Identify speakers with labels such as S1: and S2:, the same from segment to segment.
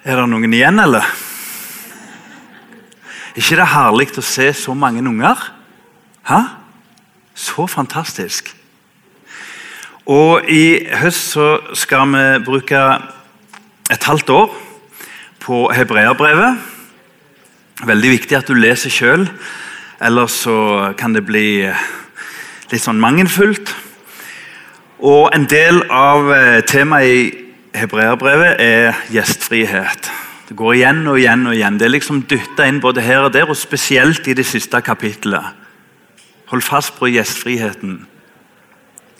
S1: Er det noen igjen, eller? Er ikke det herlig å se så mange unger? Hæ? Så fantastisk. Og I høst så skal vi bruke et halvt år på hebreerbrevet. Veldig viktig at du leser sjøl, ellers så kan det bli litt sånn mangelfullt. Og En del av eh, temaet i hebreerbrevet er gjestfrihet. Det går igjen og igjen og igjen. Det er liksom dytta inn både her og der, og spesielt i det siste kapittelet. Hold fast på gjestfriheten.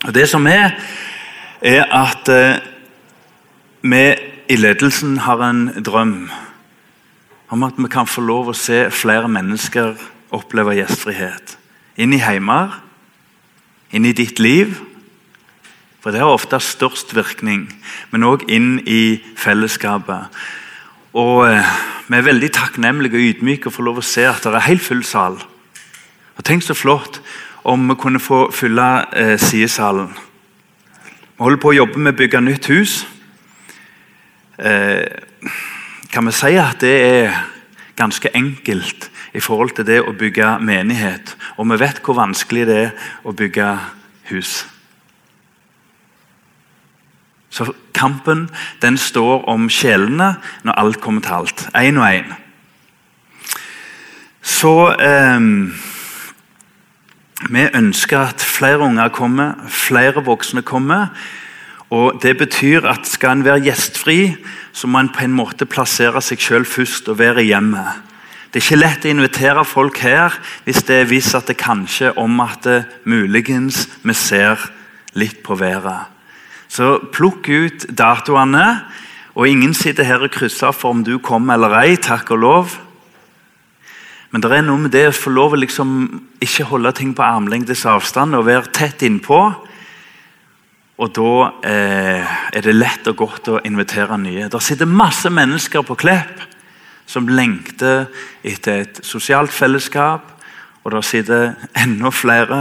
S1: Og Det som er, er at eh, vi i ledelsen har en drøm om at vi kan få lov å se flere mennesker oppleve gjestfrihet. Inn i heimer, inn i ditt liv for det har ofte størst virkning, men òg inn i fellesskapet. Og eh, Vi er veldig takknemlige og ydmyke og får lov å se at det er helt full sal. Og Tenk så flott om vi kunne få fylle eh, sidesalen. Vi holder på å jobbe med å bygge nytt hus. Eh, kan vi si at det er ganske enkelt i forhold til det å bygge menighet? Og vi vet hvor vanskelig det er å bygge hus. Så kampen den står om sjelene når alt kommer til alt. Én og én. Så eh, Vi ønsker at flere unger kommer, flere voksne kommer. Og Det betyr at skal en være gjestfri, så må en på en måte plassere seg selv først og være hjemme. Det er ikke lett å invitere folk her hvis det er visst at det kanskje om at det muligens vi ser litt på været. Så plukk ut datoene. Og ingen sitter her og krysser for om du kommer eller ei, takk og lov. Men det er noe med det å få lov å liksom ikke holde ting på armlengdes avstand og være tett innpå. Og da eh, er det lett og godt å invitere nye. Det sitter masse mennesker på Klepp som lengter etter et sosialt fellesskap. Og det sitter enda flere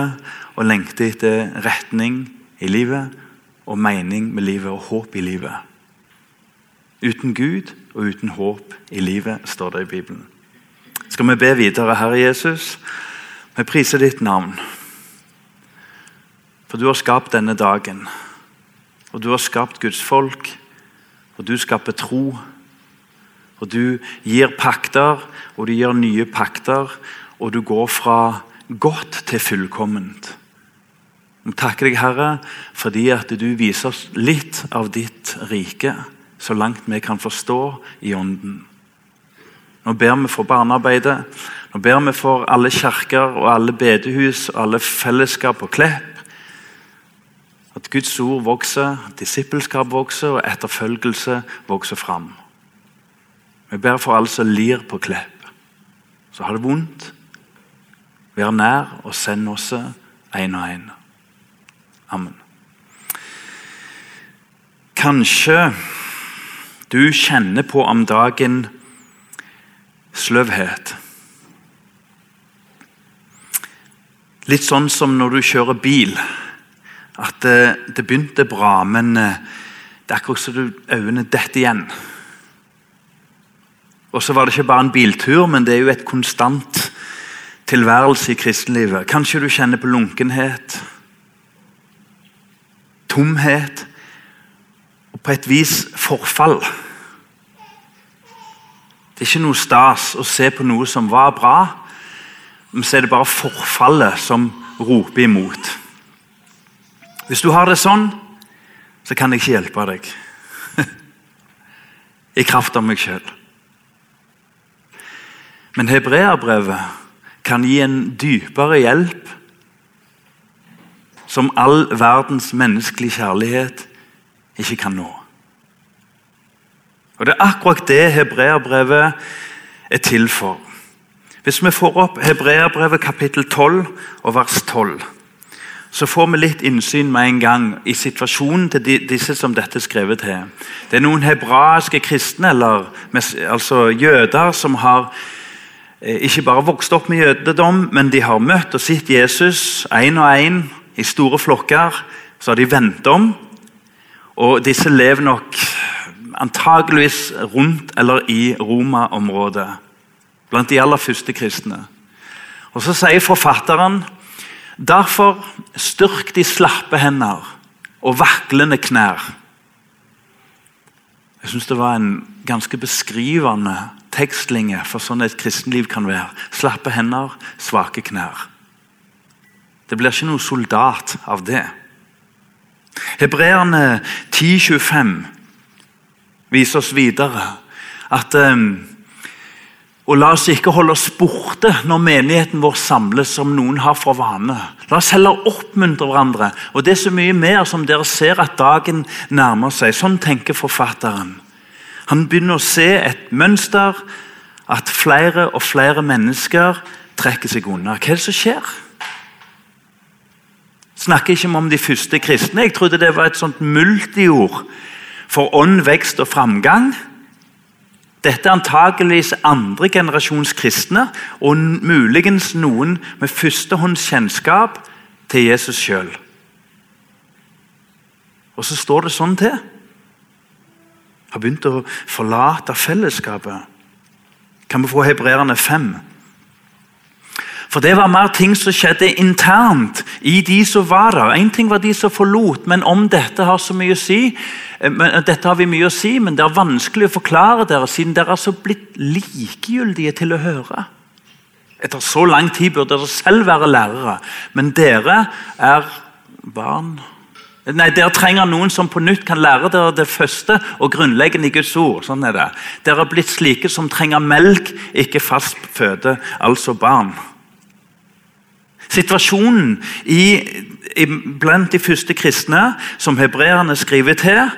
S1: og lengter etter retning i livet og mening med livet og håp i livet. Uten Gud og uten håp i livet, står det i Bibelen. Skal vi be videre, Herre Jesus? Vi priser ditt navn. For du har skapt denne dagen. Og du har skapt Guds folk. Og du skaper tro. Og du gir pakter, og du gir nye pakter. Og du går fra godt til fullkomment. Vi takker deg, Herre, fordi at du viser oss litt av ditt rike, så langt vi kan forstå i Ånden. Nå ber vi for barnearbeidet, nå ber vi for alle kirker og alle bedehus og alle fellesskap og Klepp. At Guds ord vokser, disippelskap vokser og etterfølgelse vokser fram. Vi ber for alle som lir på Klepp, som har det vondt. Vær nær og send oss én og én. Amen. Kanskje du kjenner på om dagen sløvhet. Litt sånn som når du kjører bil. At det, det begynte bra, men eh, det er akkurat som øynene detter igjen. Og så var det ikke bare en biltur, men det er jo et konstant tilværelse i kristenlivet. Kanskje du kjenner på lunkenhet tomhet og på et vis forfall. Det er ikke noe stas å se på noe som var bra, men så er det bare forfallet som roper imot. Hvis du har det sånn, så kan jeg ikke hjelpe deg. I kraft av meg sjøl. Men hebreerbrevet kan gi en dypere hjelp som all verdens menneskelige kjærlighet ikke kan nå. Og Det er akkurat det hebreerbrevet er til for. Hvis vi får opp hebreerbrevet kapittel 12 og vers 12, så får vi litt innsyn med en gang i situasjonen til disse som dette er skrevet til. Det er noen hebraiske kristne, eller altså jøder, som har eh, ikke bare vokst opp med jødedom, men de har møtt og sett Jesus én og én i store flokker. Så har de vendt om. Og disse lever nok Antageligvis rundt eller i Roma-området. Blant de aller første kristne. Og Så sier forfatteren derfor styrk de slappe hender og vaklende knær. Jeg syns det var en ganske beskrivende tekstlinje for sånn et kristenliv kan være. Slappe hender, svake knær. Det blir ikke noen soldat av det. Hebreerne 10.25 viser oss videre at um, og La oss ikke holde oss borte når menigheten vår samles, som noen har for vane. La oss heller oppmuntre hverandre. Og Det er så mye mer som dere ser at dagen nærmer seg. Sånn tenker forfatteren. Han begynner å se et mønster, at flere og flere mennesker trekker seg unna. Hva er det som skjer? Snakker ikke om de første kristne. Jeg trodde det var et sånt multiord for ånd, vekst og framgang. Dette er antakeligvis andre generasjons kristne, og muligens noen med førstehåndskjennskap til Jesus sjøl. Og så står det sånn til. Har begynt å forlate fellesskapet. Kan vi få hebreerne fem? For det var mer ting som skjedde internt i de som var der. Én ting var de som forlot, men om dette har så mye å si eh, men, eh, dette har vi mye å si, men det er vanskelig å forklare dere, siden dere er så blitt likegyldige til å høre. Etter så lang tid burde dere selv være lærere, men dere er barn. Nei, Dere trenger noen som på nytt kan lære dere det første og grunnleggende i Guds ord. Sånn er det. Dere er blitt slike som trenger melk, ikke fast føde, altså barn. Situasjonen i, i, blant de første kristne, som hebreerne skriver til,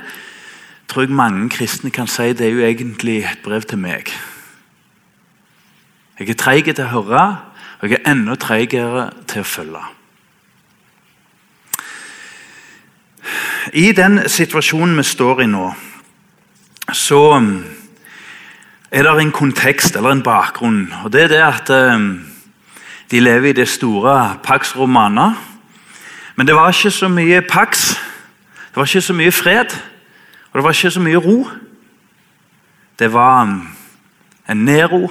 S1: tror jeg mange kristne kan si det er jo egentlig et brev til meg. Jeg er treig til å høre, og jeg er enda treigere til å følge. I den situasjonen vi står i nå, så um, er det en kontekst eller en bakgrunn. og det er det at um, de lever i det store Pax Romana. Men det var ikke så mye Pax, det var ikke så mye fred, og det var ikke så mye ro. Det var um, en Nero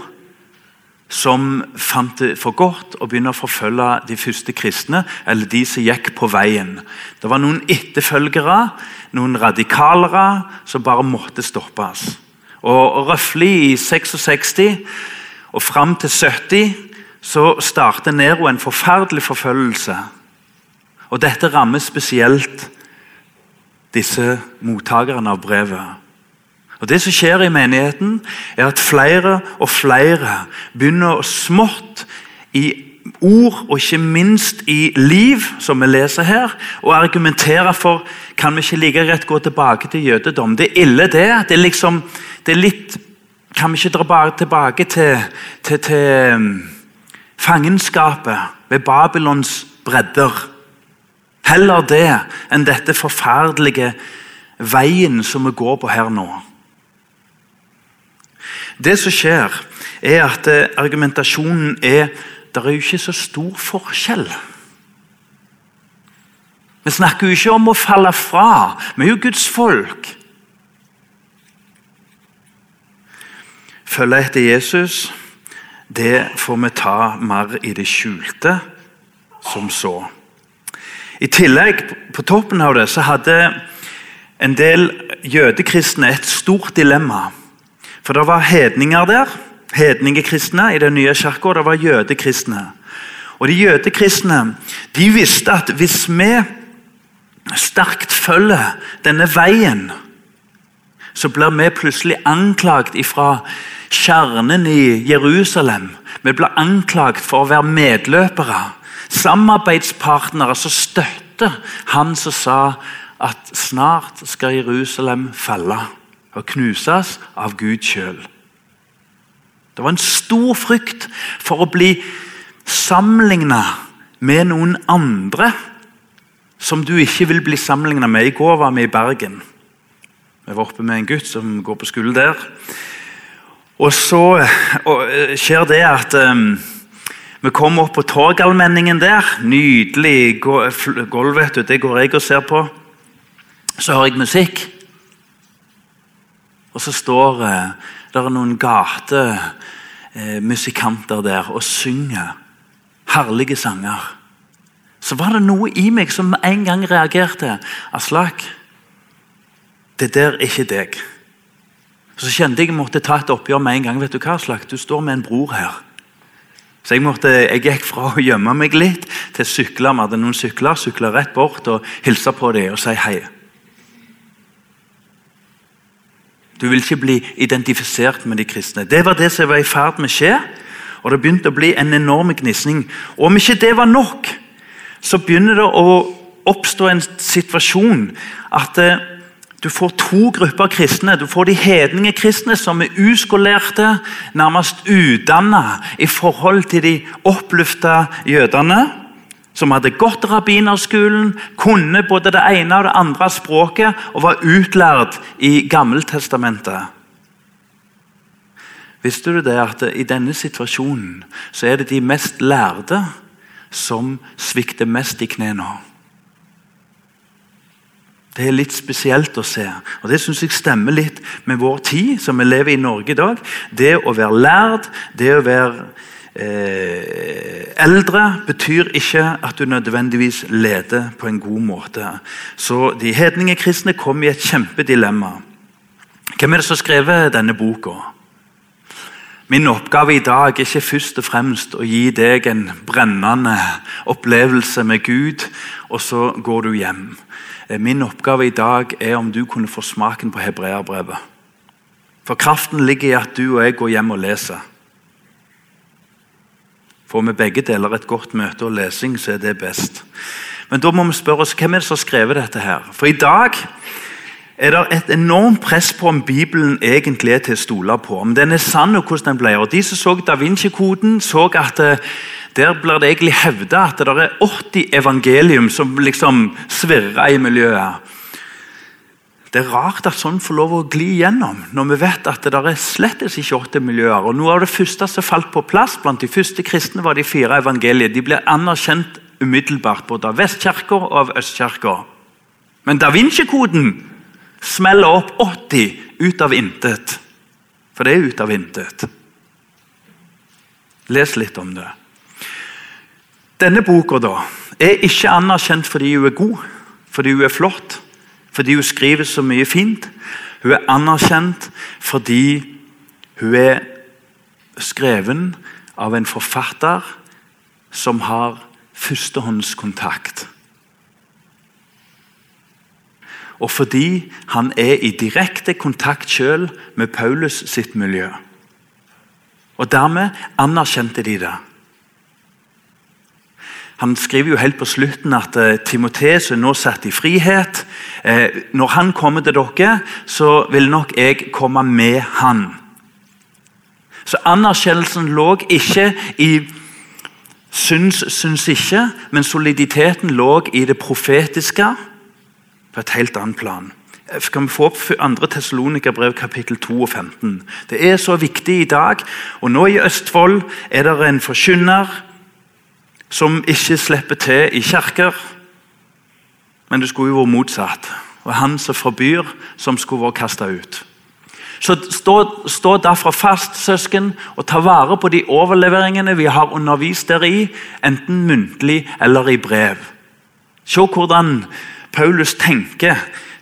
S1: som fant det for godt å begynne å forfølge de første kristne, eller de som gikk på veien. Det var noen etterfølgere, noen radikalere, som bare måtte stoppes. Og Røftlig i 66 og fram til 70 så starter Nero en forferdelig forfølgelse. Og Dette rammer spesielt disse mottakerne av brevet. Og Det som skjer i menigheten, er at flere og flere begynner å smått i ord og ikke minst i liv, som vi leser her, og argumentere for kan vi ikke like rett gå tilbake til jødedom. Det er ille, det. Det er liksom, det er litt Kan vi ikke dra tilbake til, til, til fangenskapet ved Babylons bredder. Heller det enn dette forferdelige veien som vi går på her nå. Det som skjer, er at eh, argumentasjonen er det er jo ikke så stor forskjell. Vi snakker jo ikke om å falle fra. Vi er jo Guds folk. Følge etter Jesus det får vi ta mer i det skjulte som så. I tillegg, på toppen av det, så hadde en del jødekristne et stort dilemma. For det var hedninger der. Hedningekristne i den nye kirka. Det var jødekristne. Og De jødekristne de visste at hvis vi sterkt følger denne veien, så blir vi plutselig anklagt ifra kjernen i Jerusalem. Vi ble anklagt for å være medløpere. Samarbeidspartnere som støtter han som sa at snart skal Jerusalem falle og knuses av Gud sjøl. Det var en stor frykt for å bli sammenligna med noen andre som du ikke vil bli sammenligna med. I går var vi i Bergen. Vi var oppe med en gutt som går på skole der. Og så og, eh, skjer det at um, vi kommer opp på Torgallmenningen der. Nydelig gulv. vet du, Det går jeg og ser på. Så hører jeg musikk. Og så står uh, det er noen gatemusikanter der og synger herlige sanger. Så var det noe i meg som en gang reagerte. Aslak, det der er ikke deg. Så kjente jeg måtte ta et oppgjør med en gang. vet Du hva, slags? Du står med en bror her. Så jeg, måtte, jeg gikk fra å gjemme meg litt til å sykle. Vi hadde noen sykler. Sykla rett bort og hilse på dem og si hei. Du vil ikke bli identifisert med de kristne. Det var det som var i ferd med å skje. Og det begynte å bli en enorm gnisning. Og om ikke det var nok, så begynner det å oppstå en situasjon at eh, du får to grupper kristne. Du får de hedninge kristne som er uskolerte, nærmest udanna i forhold til de oppløfta jødene som hadde gått rabbinerskolen, kunne både det ene og det andre språket og var utlært i Gammeltestamentet. Visste du det at i denne situasjonen så er det de mest lærde som svikter mest i knærne? Det er litt spesielt å se. og Det synes jeg stemmer litt med vår tid, som vi lever i Norge i dag. Det å være lærd, det å være Eh, eldre betyr ikke at du nødvendigvis leder på en god måte. Så De hedninge kristne kom i et kjempedilemma. Hvem er det som har skrevet denne boka? Min oppgave i dag er ikke først og fremst å gi deg en brennende opplevelse med Gud, og så går du hjem. Eh, min oppgave i dag er om du kunne få smaken på hebreerbrevet. For kraften ligger i at du og jeg går hjem og leser. Får vi begge deler et godt møte og lesing, så er det best. Men da må vi spørre oss, hvem er det som har skrevet dette her? For i dag er det et enormt press på om Bibelen egentlig er til å stole på. Om den er sann og hvordan den ble. Og De som så Da Vinci-koden, så at eh, der blir det egentlig hevda at det er 80 evangelium som liksom svirrer i miljøet. Det er rart at sånn får lov å gli gjennom, når vi vet at det er slett ikke åtte miljøer. Og Noe av det første som falt på plass blant de første kristne, var de fire evangeliene. De ble anerkjent umiddelbart, både av Vestkirka og av Østkirka. Men Da Vinci-koden smeller opp 80 ut av intet. For det er ut av intet. Les litt om det. Denne boka da, er ikke anerkjent fordi hun er god, fordi hun er flott fordi hun skriver så mye fint. Hun er anerkjent fordi hun er skreven av en forfatter som har førstehåndskontakt. Og fordi han er i direkte kontakt selv med Paulus sitt miljø. Og Dermed anerkjente de det. Han skriver jo helt på slutten at uh, Timoteus er nå satt i frihet. Uh, når han kommer til dere, så vil nok jeg komme med han. Så Anerkjennelsen lå ikke i syns, syns ikke, men soliditeten lå i det profetiske på et helt annet plan. Skal vi få opp 2. Tessalonika-brev kapittel 2 og 15? Det er så viktig i dag. og Nå i Østfold er det en forkynner som ikke slipper til i kirker. Men det skulle jo vært motsatt. Og han som forbyr, som skulle vært kasta ut. Så stå, stå derfor fast, søsken, og ta vare på de overleveringene vi har undervist dere i, enten muntlig eller i brev. Se hvordan Paulus tenker.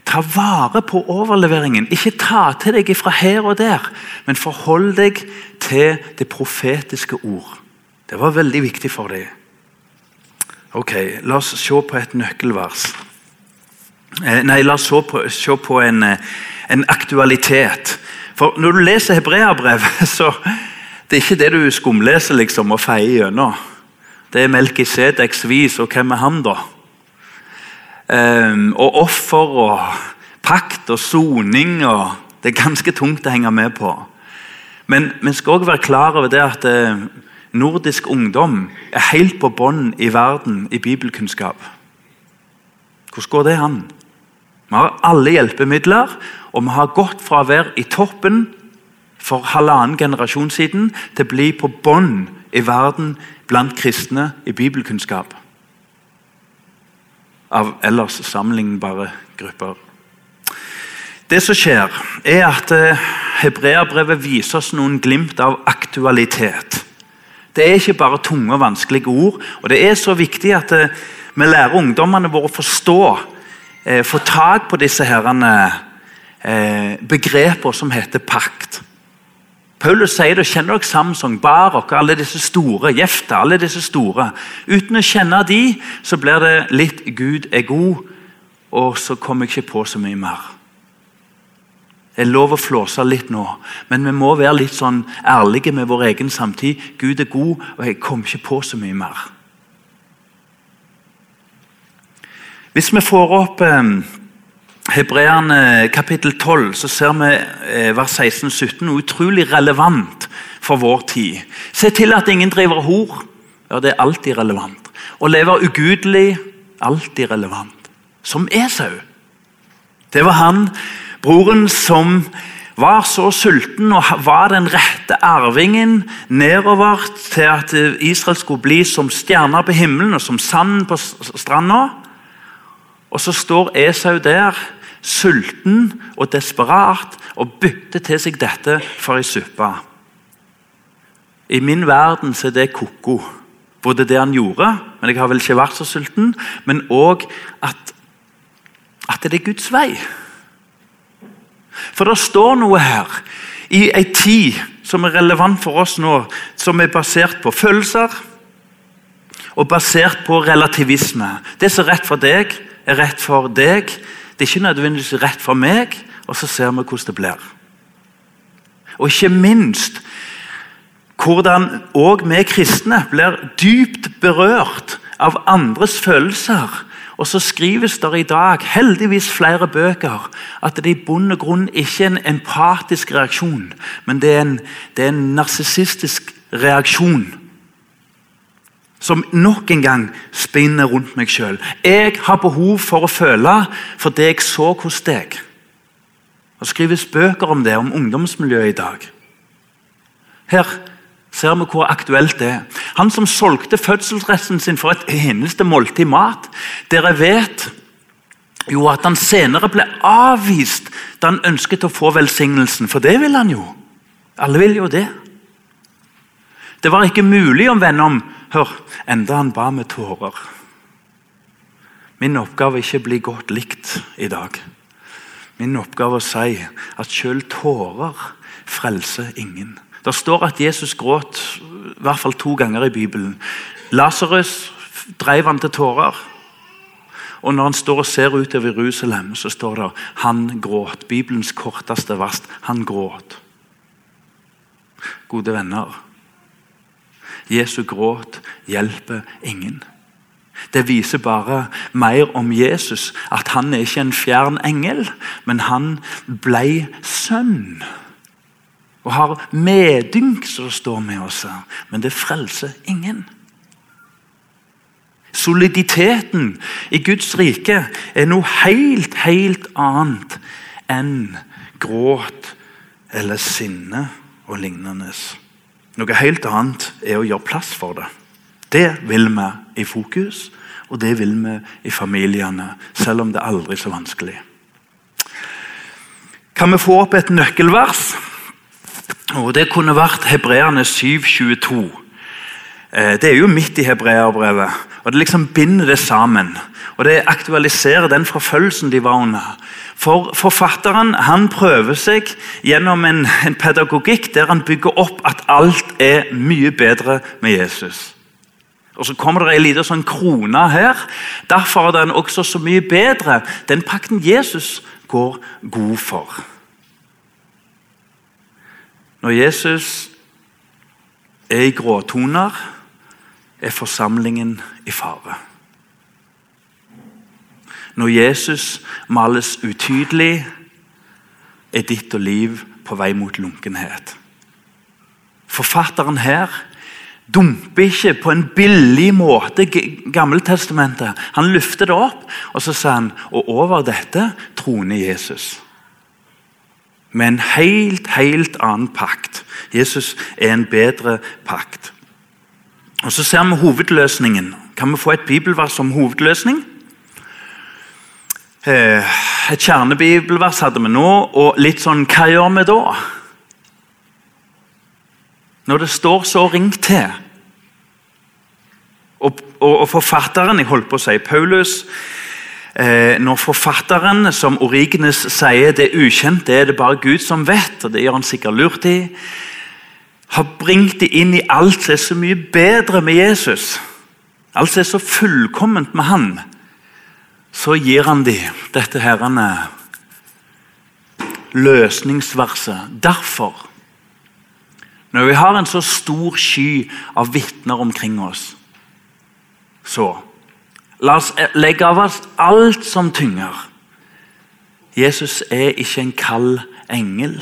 S1: Ta vare på overleveringen. Ikke ta til deg fra her og der, men forhold deg til det profetiske ord. Det var veldig viktig for dem. Ok, La oss se på et nøkkelvers. Eh, nei, la oss se på, se på en, eh, en, aktualitet. For Når du leser hebreabrev, så det er ikke det du skumleser liksom, og feier gjennom. Det er Melkisedeks vis, og hvem er han, da? Um, og offer og pakt og soning og Det er ganske tungt å henge med på. Men vi skal også være klar over det at uh, nordisk ungdom er helt på bånn i verden i bibelkunnskap. Hvordan går det an? Vi har alle hjelpemidler, og vi har gått fra å være i toppen for halvannen generasjon siden til å bli på bånn i verden blant kristne i bibelkunnskap. Av ellers sammenlignbare grupper. Det som skjer, er at Hebreabrevet hebreerbrevet viser oss noen glimt av aktualitet. Det er ikke bare tunge og vanskelige ord. og Det er så viktig at eh, vi lærer ungdommene våre å forstå, eh, få tak på disse herrene, begreper som heter pakt. Paulus sier det, kjenner dere Samsung, Barok, alle disse store, Jefta, alle disse store. Uten å kjenne de, så blir det litt 'Gud er god', og så kommer jeg ikke på så mye mer. Det er lov å flåse litt nå, men vi må være litt sånn ærlige med vår egen samtid. Gud er god, og jeg kom ikke på så mye mer. Hvis vi får opp eh, Hebreerne kapittel 12, så ser vi eh, vers 16-17 utrolig relevant for vår tid. Se til at ingen driver hor. Ja, det er alltid relevant. Å leve ugudelig alltid relevant. Som Esau. Det var han Broren som var så sulten og var den rette arvingen nedover til at Israel skulle bli som stjerner på himmelen og som sand på stranda. Og så står Esau der, sulten og desperat, og bytter til seg dette for ei suppe. I min verden så er det ko-ko. Både det han gjorde, men jeg har vel ikke vært så sulten, men òg at, at det er Guds vei. For det står noe her i ei tid som er relevant for oss nå, som er basert på følelser og basert på relativisme. Det som er rett for deg, er rett for deg. Det er ikke nødvendigvis rett for meg, og så ser vi hvordan det blir. Og ikke minst hvordan òg vi kristne blir dypt berørt av andres følelser og så skrives det i dag heldigvis flere bøker at det i bunn og grunn ikke er en empatisk reaksjon, men det er en, det en narsissistisk reaksjon. Som nok en gang spinner rundt meg sjøl. Jeg har behov for å føle for det jeg så hos deg. Det skrives bøker om det, om ungdomsmiljøet i dag. Her ser vi hvor aktuelt det er. Han som solgte fødselsresten sin for et eneste måltid mat. Dere vet jo at han senere ble avvist da han ønsket å få velsignelsen. For det vil han jo. Alle vil jo det. Det var ikke mulig om hør, enda han ba med tårer. Min oppgave er ikke å bli godt likt i dag. Min oppgave er å si at selv tårer frelser ingen. Det står at Jesus gråt i hvert fall to ganger i Bibelen. Lasarus drev han til tårer. Og når han står og ser utover Jerusalem, så står det han gråt. Bibelens korteste vers. Han gråt. Gode venner. Jesu gråt hjelper ingen. Det viser bare mer om Jesus, at han er ikke en fjern engel, men han ble sønn og har medynk, som står med oss her. Men det frelser ingen. Soliditeten i Guds rike er noe helt, helt annet enn gråt eller sinne og lignende. Noe helt annet er å gjøre plass for det. Det vil vi i fokus, og det vil vi i familiene, selv om det er aldri så vanskelig. Kan vi få opp et nøkkelvers? Og Det kunne vært Hebreerne 7,22. Eh, det er jo midt i hebreerbrevet. og Det liksom binder det sammen. Og Det aktualiserer den forfølgelsen de var under. For Forfatteren han prøver seg gjennom en, en pedagogikk der han bygger opp at alt er mye bedre med Jesus. Og Så kommer det en liten sånn krone her. Derfor er den også så mye bedre, den pakten Jesus går god for. Når Jesus er i gråtoner, er forsamlingen i fare. Når Jesus males utydelig, er ditt og liv på vei mot lunkenhet. Forfatteren her dumper ikke på en billig måte Gammeltestamentet. Han løfter det opp, og så sier han og over dette troner Jesus med en helt, helt annen pakt. Jesus er en bedre pakt. Og Så ser vi hovedløsningen. Kan vi få et bibelvers som hovedløsning? Eh, et kjernebibelvers hadde vi nå, og litt sånn Hva gjør vi da? Når det står så ring til. Og, og, og forfatteren, jeg holdt på å si Paulus Når forfatteren, som Origenes sier, det er ukjent, det er det bare Gud som vet, og det gjør han sikkert lurt i, har bringt det inn i alt som er så mye bedre med Jesus, alt som er så fullkomment med han, så gir han dem dette herrene løsningsverset. Derfor når vi har en så stor sky av vitner omkring oss, så la oss legge av oss alt som tynger. Jesus er ikke en kald engel.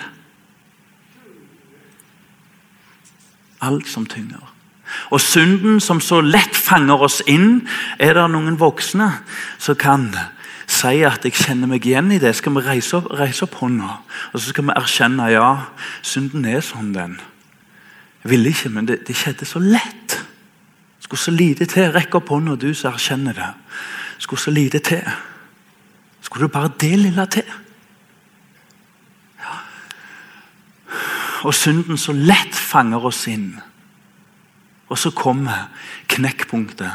S1: Alt som tynger. Og synden som så lett fanger oss inn, er det noen voksne som kan si at 'jeg kjenner meg igjen i det'. Skal vi reise opp, reise opp hånda og så skal vi erkjenne ja, synden er sånn den. Jeg ville ikke, men det, det skjedde så lett. Skulle så lite til. Rekk opp hånda, du som erkjenner det. Skulle så lite til. Skulle du bare det lille til? Ja. Og synden så lett fanger oss inn. Og så kommer knekkpunktet.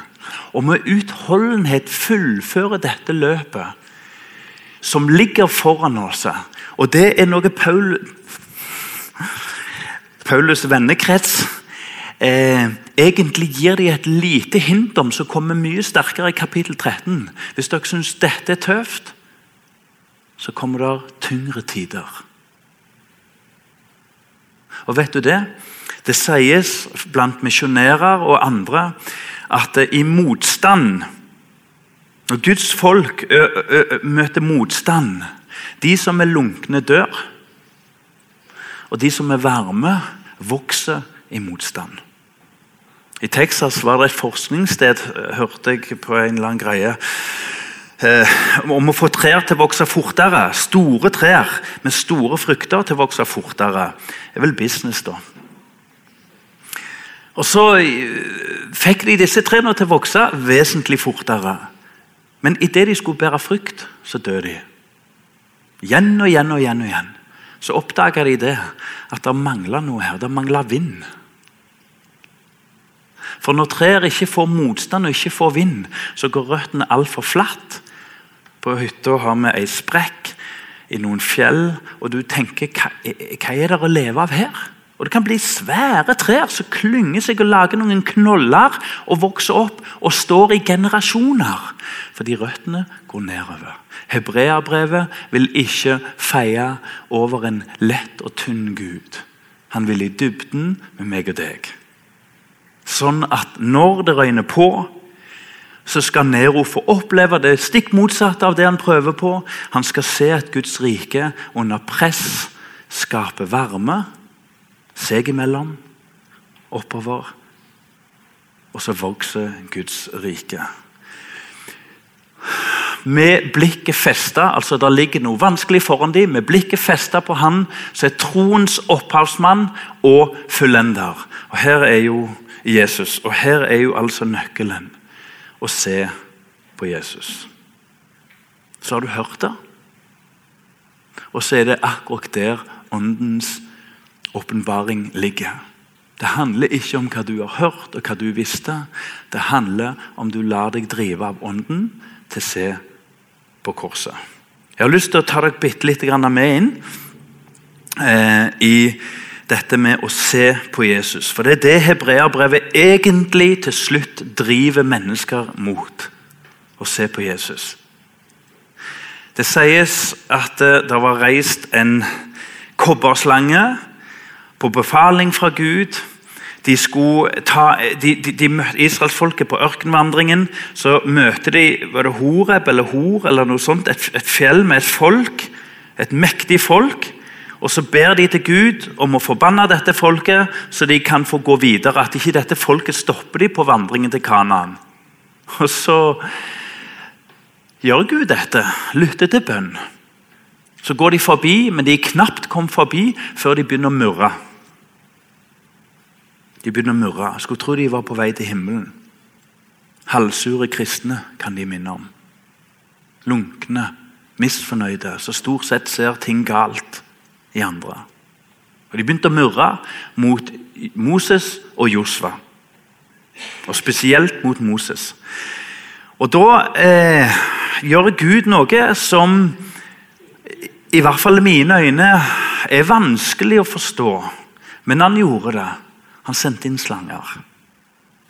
S1: Og med utholdenhet fullføre dette løpet som ligger foran oss. Og det er noe Paul Paulus' vennekrets eh, egentlig gir de et lite hint om, som kommer mye sterkere i kapittel 13. Hvis dere syns dette er tøft, så kommer det tyngre tider. Og vet du det? Det sies blant misjonærer og andre at i motstand Når Guds folk ø, ø, møter motstand De som er lunkne, dør. Og de som er varme, vokser i motstand. I Texas var det et forskningssted, hørte jeg på en eller annen greie, eh, om å få trær til å vokse fortere. Store trær med store frukter til å vokse fortere. Det er vel business, da. Og Så eh, fikk de disse trærne til å vokse vesentlig fortere. Men idet de skulle bære frukt, så døde de. Igjen og igjen og igjen. og igjen. Så oppdaga de det, at det mangla noe her. Det mangla vind. For når trær ikke får motstand og ikke får vind, så går røttene altfor flatt. På hytta har vi ei sprekk i noen fjell, og du tenker hva, hva er det å leve av her? Og Det kan bli svære trær som klynger seg og lager noen knoller og vokser opp og står i generasjoner. Fordi røttene går nedover. Hebreabrevet vil ikke feie over en lett og tynn Gud. Han vil i dybden med meg og deg. Sånn at når det røyner på, så skal Nero få oppleve det stikk motsatte av det han prøver på. Han skal se at Guds rike under press skaper varme seg imellom, oppover. Og så vokser Guds rike. Med blikket festa, altså Det ligger noe vanskelig foran dem, med blikket festa på Han som er troens opphavsmann og fullender. Og Her er jo Jesus, og her er jo altså nøkkelen å se på Jesus. Så har du hørt det, og så er det akkurat der åndens åpenbaring ligger. Det handler ikke om hva du har hørt og hva du visste. Det handler om du lar deg drive av Ånden til å se på korset. Jeg har lyst til å ta deg bitte litt med inn eh, i dette med å se på Jesus. For det er det hebreerbrevet egentlig til slutt driver mennesker mot. Å se på Jesus. Det sies at eh, det var reist en kobberslange på befaling fra Gud. De ta, de, de, de Israelsfolket på ørkenvandringen så møter de var det Horeb eller Hor eller noe sånt, et, et fjell med et folk, et mektig folk. Og Så ber de til Gud om å forbanne dette folket, så de kan få gå videre. At ikke dette folket stopper de på vandringen til Kanaan. Og så gjør Gud dette. Lytter til bønn. Så går de forbi, men de knapt kom forbi før de begynner å murre. De begynner å murre. Skulle tro de var på vei til himmelen. Halvsure kristne kan de minne om. Lunkne misfornøyde, som stort sett ser ting galt i andre. Og De begynte å murre mot Moses og Josva. Og spesielt mot Moses. Og Da eh, gjør Gud noe som i hvert fall i mine øyne er vanskelig å forstå. Men han gjorde det. Han sendte inn slanger.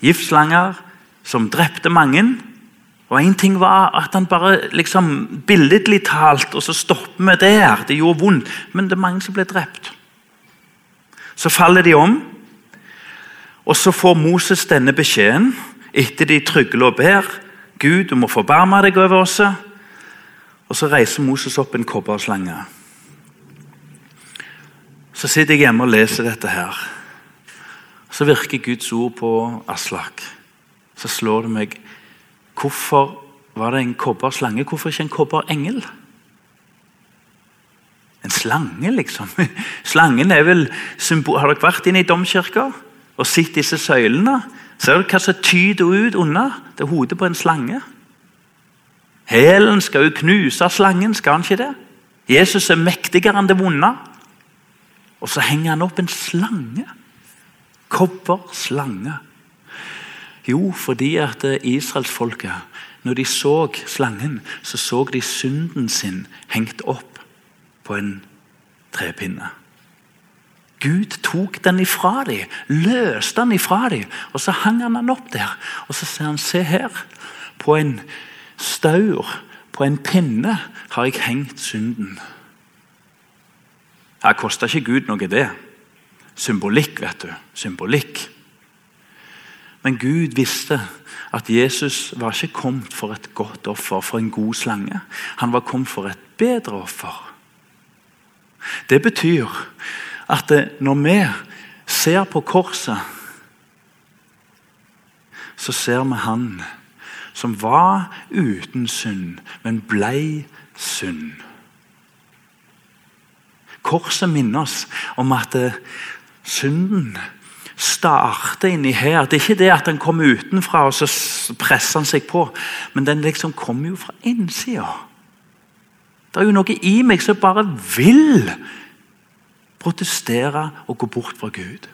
S1: Giftslanger som drepte mange. Og Én ting var at han bare liksom billedlig talt, og så stopper vi der. Det gjorde vondt, men det er mange som ble drept. Så faller de om, og så får Moses denne beskjeden etter de trygler og ber. Gud, du må forbarme deg over oss. Og Så reiser Moses opp en kobberslange. Så sitter jeg hjemme og leser dette her. Så virker Guds ord på Aslak. Så slår det meg Hvorfor var det en kobberslange? Hvorfor ikke en kobberengel? En slange, liksom. Slangen er vel symbol... Har dere vært inne i domkirka og sett disse søylene? Ser dere hva som tyder ut under? Det er hodet på en slange. Hælen skal jo knuse slangen, skal han ikke det? Jesus er mektigere enn det vonde. Og så henger han opp en slange. Kobberslange. Jo, fordi at israelsfolket, når de så slangen, så så de synden sin hengt opp på en trepinne. Gud tok den ifra dem, løste den ifra dem, og så hang han den opp der. Og så sier han, se her, på en staur, på en pinne, har jeg hengt synden. Det kosta ikke Gud noe, det. Symbolikk, vet du. Symbolikk. Men Gud visste at Jesus var ikke kommet for et godt offer, for en god slange. Han var kommet for et bedre offer. Det betyr at når vi ser på korset, så ser vi Han som var uten synd, men blei synd. Korset minner oss om at synden starter inni her. Det er ikke det at den kommer utenfra og så presser han seg på, men den liksom kommer jo fra innsida. Det er jo noe i meg som bare vil protestere og gå bort fra Gud.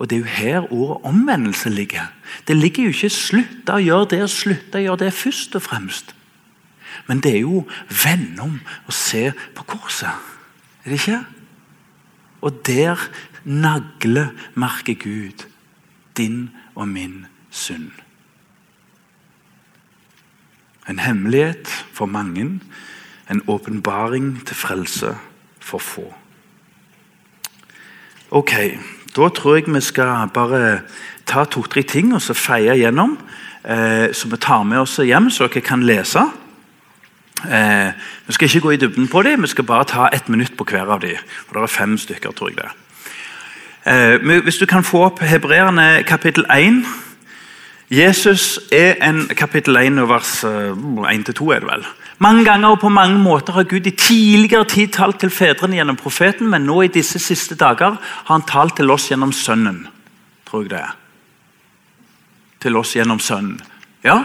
S1: Og Det er jo her ordet omvendelse ligger. Det ligger jo ikke 'slutte å gjøre det' og 'slutte å gjøre det' først og fremst. Men det er jo vende om og se på korset. Er det ikke? Og der naglemerker Gud din og min synd. En hemmelighet for mange, en åpenbaring til frelse for få. Ok, da tror jeg vi skal bare ta to-tre ting og så feie gjennom. Eh, så vi tar med oss hjem, så dere kan lese. Eh, vi skal ikke gå i dybden på dem, vi skal bare ta ett minutt på hver av dem. Og det er fem stykker, tror jeg det. Eh, hvis du kan få opp Hebreerne kapittel 1. Jesus er en kapittel 1 og vers 1-2, eh, er det vel. Mange ganger og på mange måter har Gud i tidligere tid talt til fedrene gjennom profeten, men nå i disse siste dager har han talt til oss gjennom Sønnen. Tror jeg det er. Til oss gjennom Sønnen. Ja,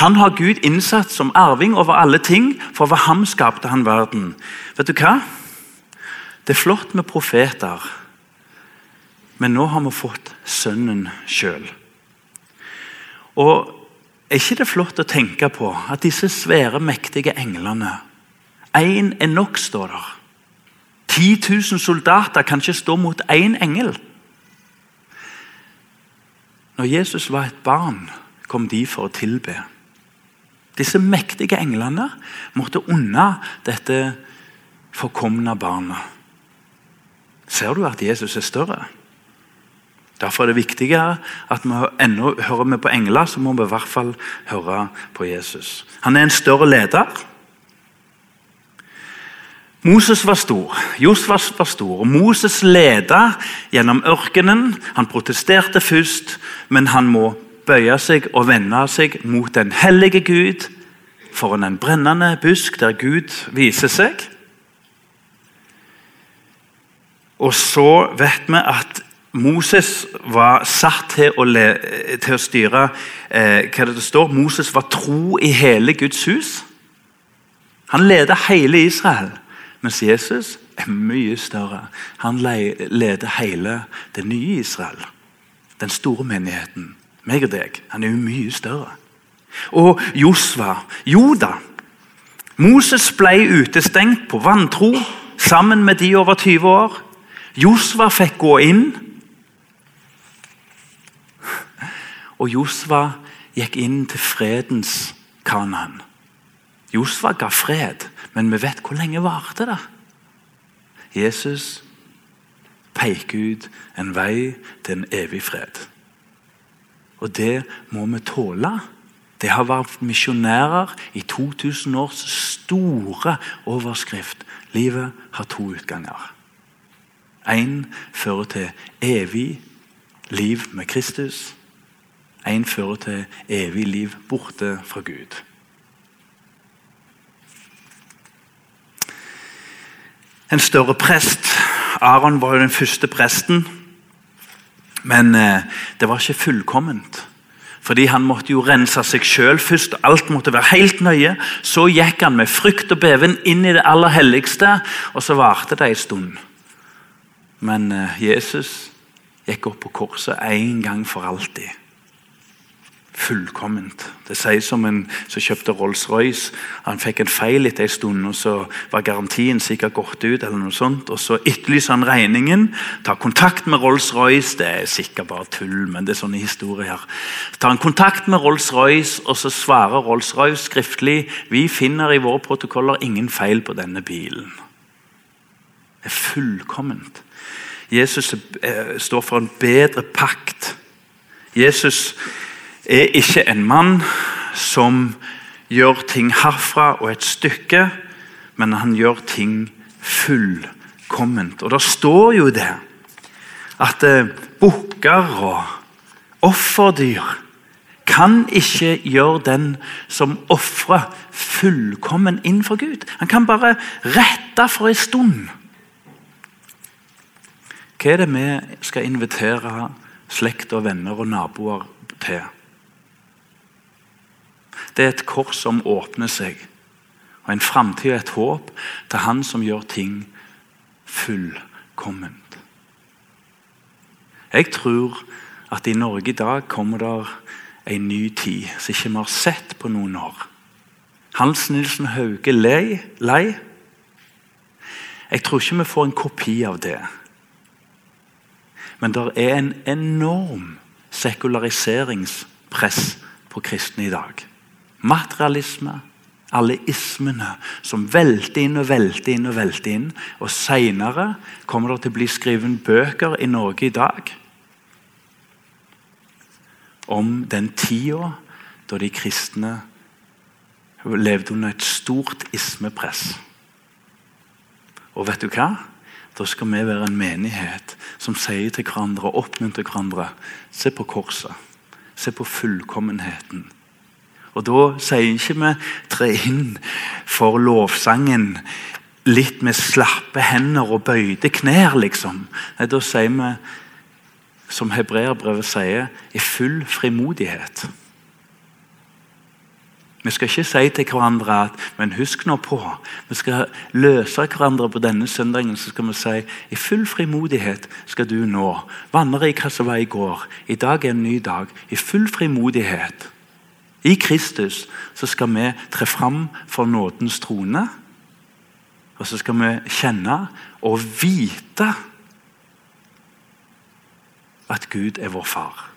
S1: Han har Gud innsatt som arving over alle ting, for ved ham skapte han verden. Vet du hva? Det er flott med profeter, men nå har vi fått Sønnen sjøl. Og er ikke det flott å tenke på at disse svære, mektige englene Én er nok, står der. 10 000 soldater kan ikke stå mot én engel. Når Jesus var et barn, kom de for å tilbe. Disse mektige englene måtte unna dette forkomne barnet. Ser du at Jesus er større? Derfor er det viktigere at vi ennå hører vi på engler, så må vi i hvert fall høre på Jesus. Han er en større leder. Moses var stor, Josvas var stor. og Moses ledet gjennom ørkenen. Han protesterte først, men han må bøye seg og vende seg mot den hellige Gud foran en brennende busk der Gud viser seg. Og så vet vi at Moses var satt til å, le, til å styre eh, hva det står. Moses var tro i hele Guds hus. Han leder hele Israel. Mens Jesus er mye større. Han leder hele det nye Israel. Den store menigheten. Meg og deg. Han er jo mye større. Og Josva, Joda Moses ble utestengt på vantro sammen med de over 20 år. Josva fikk gå inn. Og Josva gikk inn til fredens Kanaan. Josva ga fred, men vi vet hvor lenge varte det. Jesus peker ut en vei til en evig fred. Og det må vi tåle. Det har vært misjonærer i 2000 års store overskrift. Livet har to utganger. Én fører til evig liv med Kristus. Én fører til evig liv borte fra Gud. En større prest. Aron var jo den første presten. Men eh, det var ikke fullkomment. Fordi han måtte jo rense seg sjøl først. Alt måtte være helt nøye. Så gikk han med frykt og beven inn i det aller helligste, og så varte det en stund. Men eh, Jesus gikk opp på korset en gang for alltid fullkomment. Det sies som en som kjøpte Rolls-Royce. Han fikk en feil etter en stund, og så var garantien sikkert gått ut. eller noe sånt, og Så etterlyser han regningen, tar kontakt med Rolls-Royce. Det er sikkert bare tull, men det er sånne historier. Så tar han kontakt med Rolls-Royce, og så svarer Rolls-Royce skriftlig vi finner i våre protokoller ingen feil på denne bilen. Det er fullkomment. Jesus eh, står for en bedre pakt. Jesus er ikke en mann som gjør ting herfra og et stykke, men han gjør ting fullkomment. Og det står jo det at eh, bukker og offerdyr kan ikke gjøre den som ofrer, fullkommen innenfor Gud. Han kan bare rette for en stund. Hva er det vi skal invitere slekt og venner og naboer til? Det er et kors som åpner seg, og en framtid og et håp til Han som gjør ting fullkomment. Jeg tror at i Norge i dag kommer det en ny tid som ikke vi har sett på noen år. Hans Nilsen Hauge lei, lei. Jeg tror ikke vi får en kopi av det. Men det er en enorm sekulariseringspress på kristne i dag materialisme, alle ismene som velter inn og velter inn. Og velter inn. Og Senere kommer det til å bli skrevet bøker i Norge i dag om den tida da de kristne levde under et stort ismepress. Og vet du hva? Da skal vi være en menighet som sier til hverandre og oppmuntrer hverandre Se på korset. Se på fullkommenheten. Og Da sier ikke vi tre inn for lovsangen litt med slappe hender og bøyde knær, liksom. Nei, Da sier vi, som hebreerbrevet sier, i full frimodighet. Vi skal ikke si til hverandre at men husk nå på Vi skal løse hverandre på denne søndagen. Så skal vi si i full frimodighet skal du nå vandre i hva som var i går. I dag er en ny dag. I full frimodighet i Kristus så skal vi tre fram for nådens trone. Og så skal vi kjenne og vite at Gud er vår far.